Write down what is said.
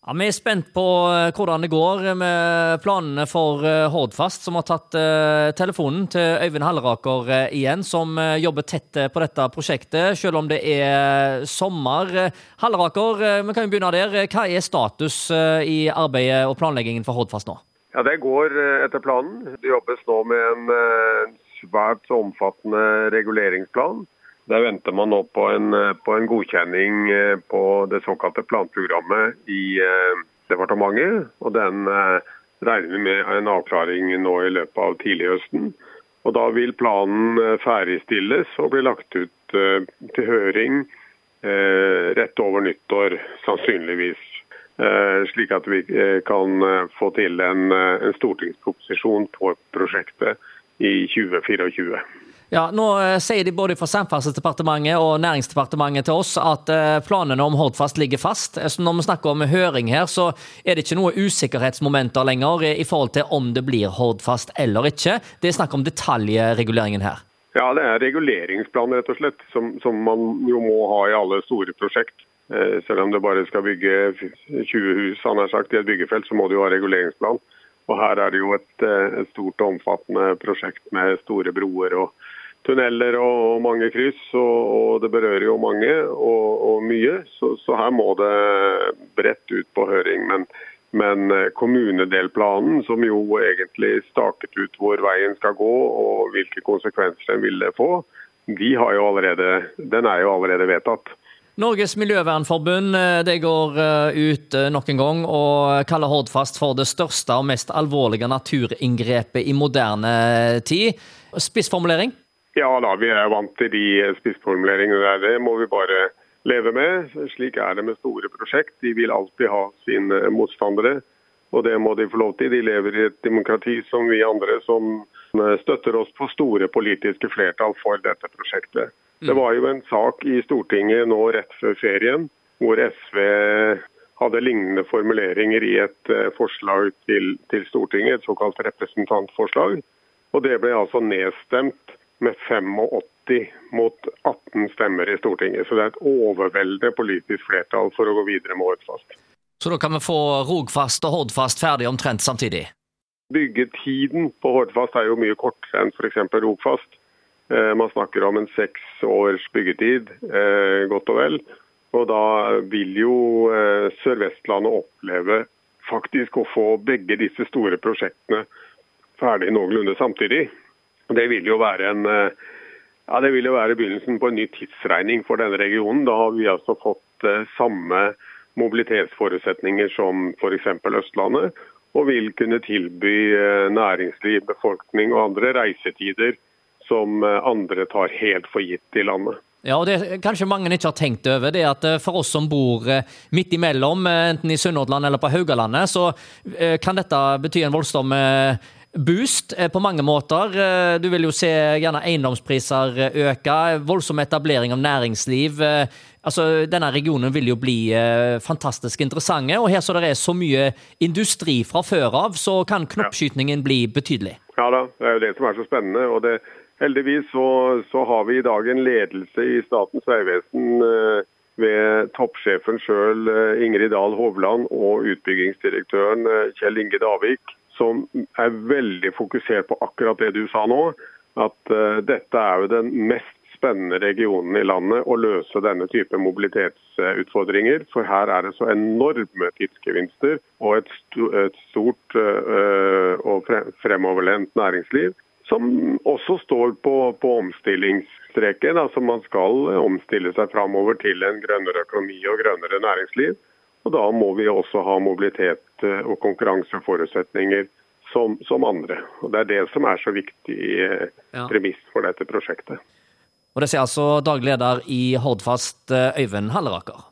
Ja, Vi er spent på eh, hvordan det går med planene for eh, Hordfast, som har tatt uh, telefonen til Øyvind Halleraker igjen, som jobber tett på dette prosjektet, selv om det er sommer. Halleraker, vi kan jo begynne der. Hva er status i arbeidet og planleggingen for Hordfast nå? Ja, Det går etter planen. Det jobbes nå med en svært omfattende reguleringsplan. Der venter man nå på en, eh, på en godkjenning eh, på det såkalte planprogrammet i eh, departementet. og Den regner vi med en avklaring nå i løpet av tidlig høsten. Og Da vil planen ferdigstilles og bli lagt ut til høring rett over nyttår, sannsynligvis. Slik at vi kan få til en, en stortingsproposisjon på prosjektet i 2024. Ja, nå eh, sier de både fra Samferdselsdepartementet og Næringsdepartementet til oss at eh, planene om Hordfast ligger fast. Eh, så når vi snakker om høring her, så er det ikke noe usikkerhetsmomenter lenger i forhold til om det blir Hordfast eller ikke. Det er snakk om detaljreguleringen her. Ja, det er reguleringsplan rett og slett, som, som man jo må ha i alle store prosjekt. Selv om det bare skal bygge 20 hus han har sagt, i et byggefelt, så må det jo ha reguleringsplan. Og Her er det jo et, et stort og omfattende prosjekt med store broer og tunneler og mange kryss, og, og det berører jo mange og, og mye. Så, så, her må det bredt ut på høring. Men, men, eh, kommunedelplanen, som jo egentlig staket ut hvor veien skal gå og hvilke konsekvenser den ville få, de allerede, den er jo allerede vedtatt. Norges miljøvernforbund eh, det går eh, ut nok en gang og kaller Hordfast for det største og mest alvorlige naturinngrepet i moderne tid. Spissformulering? Ja da, vi er vant til de spissformuleringene der. Det må vi bare leve med. Slik er det med store prosjekt. De vil alltid ha sine motstandere. Og det må de få lov til. De lever i et demokrati som vi andre, som støtter oss på store politiske flertall for dette prosjektet. Det var jo en sak i Stortinget nå rett før ferien hvor SV hadde lignende formuleringer i et eh, forslag til, til Stortinget, et såkalt representantforslag. Og det ble altså nedstemt med 85 mot 18 stemmer i Stortinget. Så det er et overveldende politisk flertall for å gå videre med Hordfast. Så da kan vi få Rogfast og Hordfast ferdig omtrent samtidig? Byggetiden på Hordfast er jo mye kortere enn f.eks. Rogfast. Eh, man snakker om en seks års byggetid, eh, godt og vel. Og da vil jo eh, Sør-Vestlandet oppleve faktisk å få begge disse store prosjektene ferdig noenlunde samtidig. Det vil jo være en ja, det vil jo være begynnelsen på en ny tidsregning for denne regionen. Da har vi altså fått samme mobilitetsforutsetninger som f.eks. Østlandet. Og vil kunne tilby næringsliv, befolkning og andre reisetider som andre tar helt for gitt i landet. Ja, og det kanskje mange ikke har tenkt over, det at for oss som bor midt imellom, enten i Sunnhordland eller på Haugalandet, så kan dette bety en voldsom boost eh, på mange måter. Eh, du vil jo se gjerne eiendomspriser eh, øke, voldsom etablering av næringsliv. Altså, Denne regionen vil jo bli fantastisk interessant, og her så det er så mye industri fra før av, så kan knoppskytningen bli betydelig. Ja da, det er jo det som er så spennende. og det Heldigvis så, så har vi i dag en ledelse i Statens vegvesen ved toppsjefen sjøl, Ingrid Dahl Hovland, og utbyggingsdirektøren Kjell Inge Davik, som er veldig fokusert på akkurat det du sa nå. At dette er jo den mest spennende regionen i landet å løse denne type mobilitetsutfordringer. For her er det så enorme tidsgevinster og et, stort og fremoverlent næringsliv. Som også står på, på omstillingsstreken. Altså man skal omstille seg framover til en grønnere økonomi og grønnere næringsliv. Og Da må vi også ha mobilitet eh, og konkurranseforutsetninger som, som andre. Og Det er det som er så viktig eh, ja. premiss for dette prosjektet. Og Det sier altså daglig leder i Hordfast, eh, Øyvind Halleraker.